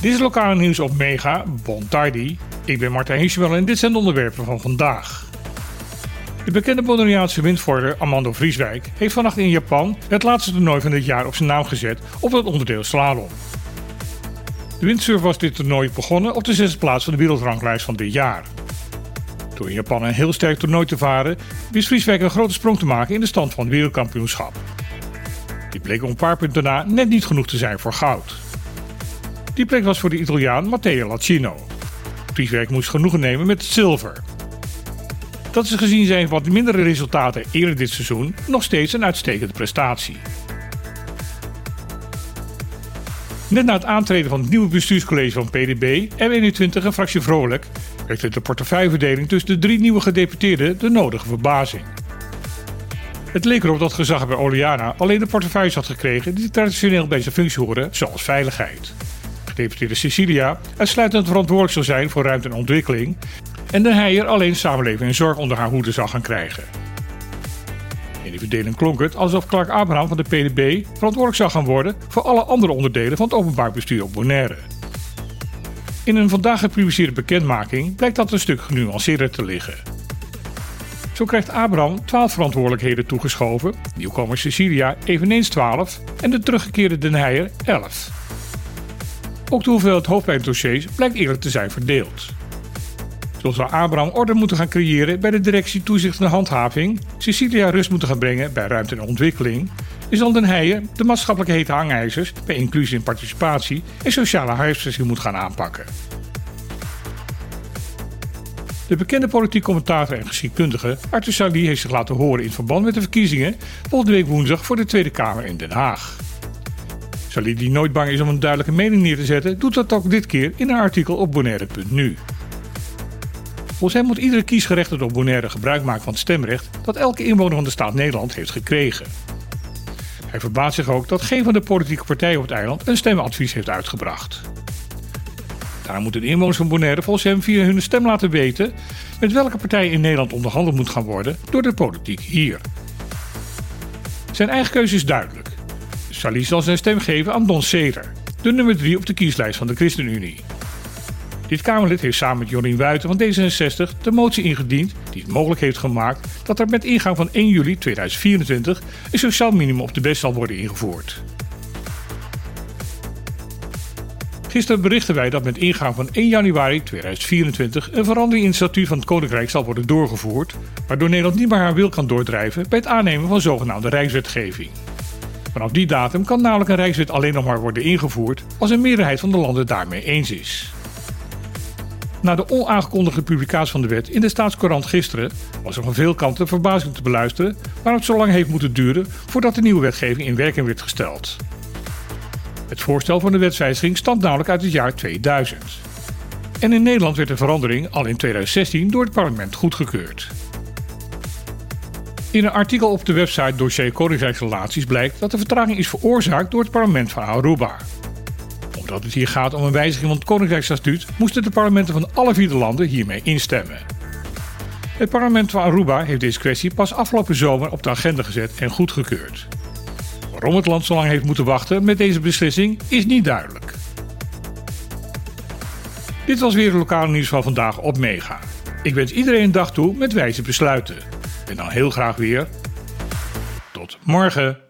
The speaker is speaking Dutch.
Dit is lokale nieuws op Mega, Bon. Ik ben Martijn Hiesjewel en dit zijn de onderwerpen van vandaag. De bekende Boliviaanse windvorder Amando Vrieswijk heeft vannacht in Japan het laatste toernooi van dit jaar op zijn naam gezet op het onderdeel slalom. De windsurf was dit toernooi begonnen op de zesde plaats van de wereldranglijst van dit jaar. Door in Japan een heel sterk toernooi te varen, wist Vrieswijk een grote sprong te maken in de stand van het wereldkampioenschap. Die bleek op een paar punten na net niet genoeg te zijn voor goud. Die plek was voor de Italiaan Matteo Lacino. Vrieswijk moest genoegen nemen met zilver. Dat is gezien zijn wat mindere resultaten eerder dit seizoen nog steeds een uitstekende prestatie. Net na het aantreden van het nieuwe bestuurscollege van PDB, M21 en fractie Vrolijk, wekte de portefeuilleverdeling tussen de drie nieuwe gedeputeerden de nodige verbazing. Het leek erop dat gezag bij Oliana alleen de portefeuilles had gekregen die traditioneel bij zijn functie horen, zoals veiligheid. Gedeputeerde Cecilia uitsluitend verantwoordelijk zou zijn voor ruimte en ontwikkeling en de Heijer alleen samenleving en zorg onder haar hoede zou gaan krijgen. In die verdeling klonk het alsof Clark Abraham van de PDB verantwoordelijk zou gaan worden voor alle andere onderdelen van het openbaar bestuur op Bonaire. In een vandaag gepubliceerde bekendmaking blijkt dat een stuk genuanceerder te liggen. Zo krijgt Abraham 12 verantwoordelijkheden toegeschoven, nieuwkomer Cecilia eveneens 12 en de teruggekeerde Den Heijer 11. Ook de hoeveelheid hoofdpijndossiers blijkt eerlijk te zijn verdeeld. Zo zal Abraham orde moeten gaan creëren bij de directie toezicht en handhaving, Cecilia rust moeten gaan brengen bij ruimte en ontwikkeling, is zal Den Heijen de maatschappelijke hete hangijzers bij inclusie en participatie en sociale huisvesting moet gaan aanpakken. De bekende politiek commentator en geschiedkundige Arthur Sali heeft zich laten horen in verband met de verkiezingen volgende week woensdag voor de Tweede Kamer in Den Haag. Sali, die nooit bang is om een duidelijke mening neer te zetten, doet dat ook dit keer in een artikel op bonaire.nu. Volgens hem moet iedere kiesgerechtigde op Bonaire gebruik maken van het stemrecht dat elke inwoner van de staat Nederland heeft gekregen. Hij verbaast zich ook dat geen van de politieke partijen op het eiland een stemadvies heeft uitgebracht. Daar moeten de inwoners van Bonaire volgens hem via hun stem laten weten met welke partij in Nederland onderhandeld moet gaan worden door de politiek hier. Zijn eigen keuze is duidelijk. Salih zal zijn stem geven aan Don Seder, de nummer 3 op de kieslijst van de ChristenUnie. Dit Kamerlid heeft samen met Jorien Wuiten van D66 de motie ingediend die het mogelijk heeft gemaakt dat er met ingang van 1 juli 2024 een sociaal minimum op de best zal worden ingevoerd. Gisteren berichten wij dat met ingang van 1 januari 2024 een verandering in het statuut van het Koninkrijk zal worden doorgevoerd, waardoor Nederland niet meer haar wil kan doordrijven bij het aannemen van zogenaamde rijkswetgeving. Vanaf die datum kan namelijk een rijkswet alleen nog maar worden ingevoerd als een meerderheid van de landen daarmee eens is. Na de onaangekondigde publicatie van de wet in de Staatscourant gisteren was er van veel kanten verbazing te beluisteren waarom het zo lang heeft moeten duren voordat de nieuwe wetgeving in werking werd gesteld. Het voorstel van de wetswijziging stamt namelijk uit het jaar 2000. En in Nederland werd de verandering al in 2016 door het parlement goedgekeurd. In een artikel op de website Dossier Koninkrijksrelaties blijkt dat de vertraging is veroorzaakt door het parlement van Aruba omdat het hier gaat om een wijziging van het Koninkrijksstatuut, moesten de parlementen van alle vier landen hiermee instemmen. Het parlement van Aruba heeft deze kwestie pas afgelopen zomer op de agenda gezet en goedgekeurd. Waarom het land zo lang heeft moeten wachten met deze beslissing is niet duidelijk. Dit was weer het lokale nieuws van vandaag op Mega. Ik wens iedereen een dag toe met wijze besluiten. En dan heel graag weer. Tot morgen.